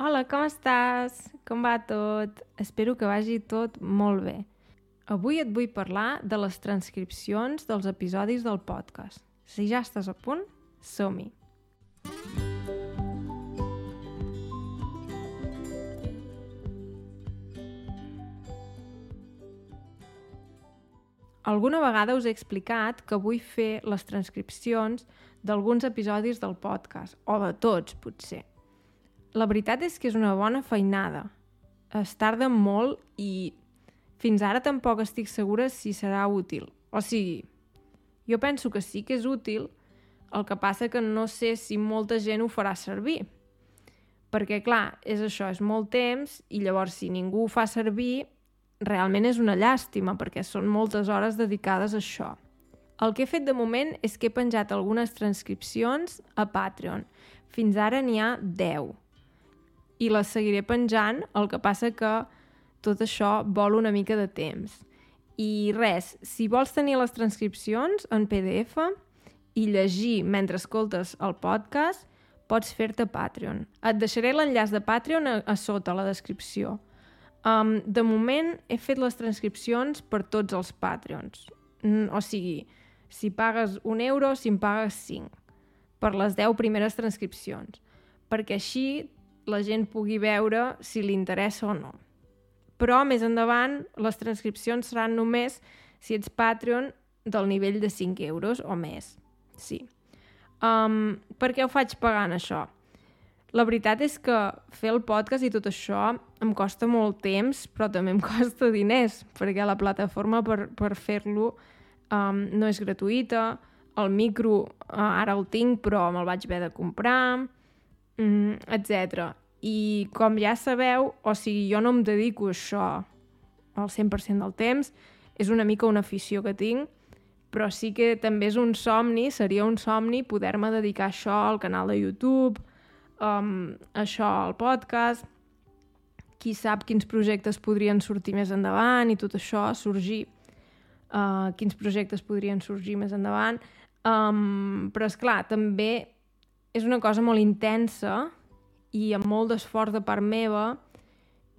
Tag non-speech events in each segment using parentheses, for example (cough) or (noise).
Hola, com estàs? Com va tot? Espero que vagi tot molt bé. Avui et vull parlar de les transcripcions dels episodis del podcast. Si ja estàs a punt, som-hi! Alguna vegada us he explicat que vull fer les transcripcions d'alguns episodis del podcast, o de tots, potser. La veritat és que és una bona feinada. Es tarda molt i fins ara tampoc estic segura si serà útil. O sigui, jo penso que sí que és útil, el que passa que no sé si molta gent ho farà servir. Perquè, clar, és això, és molt temps, i llavors si ningú ho fa servir, realment és una llàstima, perquè són moltes hores dedicades a això. El que he fet de moment és que he penjat algunes transcripcions a Patreon. Fins ara n'hi ha 10. I les seguiré penjant, el que passa que tot això vol una mica de temps. I res, si vols tenir les transcripcions en PDF i llegir mentre escoltes el podcast, pots fer-te Patreon. Et deixaré l'enllaç de Patreon a, a sota la descripció. Um, de moment he fet les transcripcions per tots els Patreons. Mm, o sigui, si pagues un euro, si em pagues 5 per les 10 primeres transcripcions, perquè així la gent pugui veure si li interessa o no. Però més endavant les transcripcions seran només si ets Patreon del nivell de 5 euros o més. Sí. Um, per què ho faig pagant això? La veritat és que fer el podcast i tot això em costa molt temps, però també em (laughs) costa diners, perquè la plataforma per, per fer-lo um, no és gratuïta, el micro uh, ara el tinc però me'l vaig haver de comprar, um, etc. I com ja sabeu, o sigui, jo no em dedico a això al 100% del temps, és una mica una afició que tinc, però sí que també és un somni, seria un somni poder-me dedicar això al canal de YouTube, um, això al podcast, qui sap quins projectes podrien sortir més endavant i tot això, sorgir, uh, quins projectes podrien sorgir més endavant. Um, però, és clar també és una cosa molt intensa i amb molt d'esforç de part meva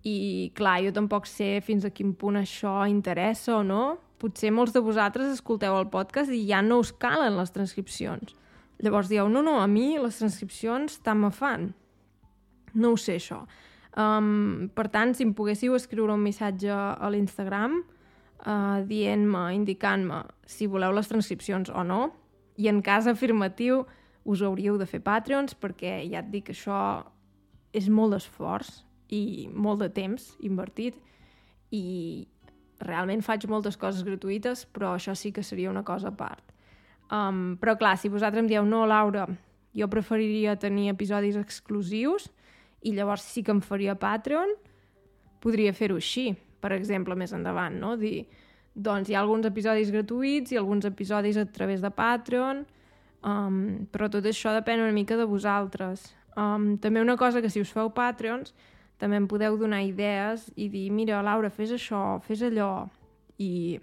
i, clar, jo tampoc sé fins a quin punt això interessa o no. Potser molts de vosaltres escolteu el podcast i ja no us calen les transcripcions. Llavors dieu, no, no, a mi les transcripcions tant me fan. No ho sé, això. Um, per tant, si em poguéssiu escriure un missatge a l'Instagram uh, dient-me, indicant-me si voleu les transcripcions o no, i en cas afirmatiu us hauríeu de fer Patreons perquè ja et dic que això és molt d'esforç i molt de temps invertit i realment faig moltes coses gratuïtes, però això sí que seria una cosa a part. Um, però clar, si vosaltres em dieu no, Laura, jo preferiria tenir episodis exclusius i llavors sí que em faria Patreon, podria fer-ho així, per exemple, més endavant, no? Dir, doncs hi ha alguns episodis gratuïts i alguns episodis a través de Patreon, um, però tot això depèn una mica de vosaltres. Um, també una cosa que si us feu Patreons també em podeu donar idees i dir, mira, Laura, fes això, fes allò, i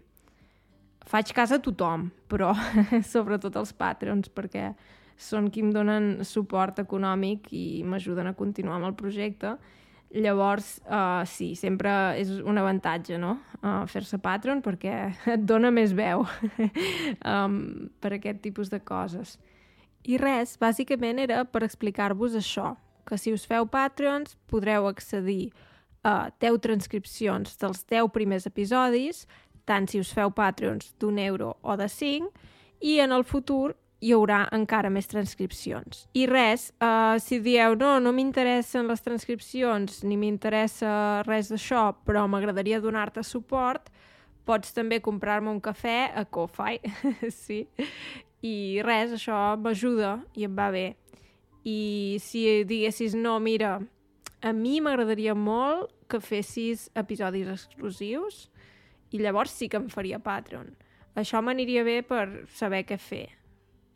faig cas a tothom, però (laughs) sobretot als Patreons, perquè són qui em donen suport econòmic i m'ajuden a continuar amb el projecte. Llavors, uh, sí, sempre és un avantatge, no?, uh, fer-se Patreon, perquè (laughs) et dona més veu (laughs) um, per aquest tipus de coses. I res, bàsicament era per explicar-vos això, que si us feu Patreons podreu accedir a 10 transcripcions dels 10 primers episodis, tant si us feu Patreons d'un euro o de 5, i en el futur hi haurà encara més transcripcions. I res, uh, si dieu no, no m'interessen les transcripcions ni m'interessa res d'això, però m'agradaria donar-te suport, pots també comprar-me un cafè a Ko-Fi, (laughs) sí. I res, això m'ajuda i em va bé. I si diguessis no, mira, a mi m'agradaria molt que fessis episodis exclusius, i llavors sí que em faria Patreon. Això m'aniria bé per saber què fer,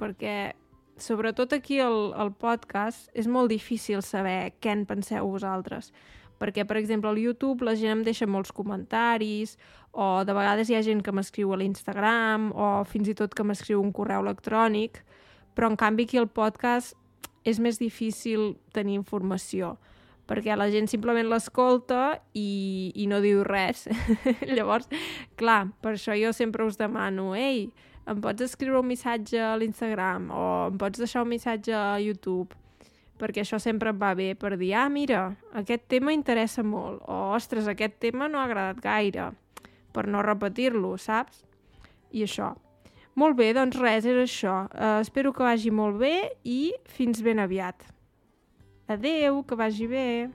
perquè sobretot aquí al, al podcast és molt difícil saber què en penseu vosaltres, perquè, per exemple, al YouTube la gent em deixa molts comentaris, o de vegades hi ha gent que m'escriu a l'Instagram, o fins i tot que m'escriu un correu electrònic, però en canvi aquí al podcast és més difícil tenir informació, perquè la gent simplement l'escolta i, i no diu res. (laughs) Llavors, clar, per això jo sempre us demano, ei, em pots escriure un missatge a l'Instagram o em pots deixar un missatge a YouTube perquè això sempre em va bé per dir, ah, mira, aquest tema interessa molt, o, ostres, aquest tema no ha agradat gaire, per no repetir-lo, saps? I això. Molt bé, doncs res, és això. Uh, espero que vagi molt bé i fins ben aviat. Adeu, que vagi bé.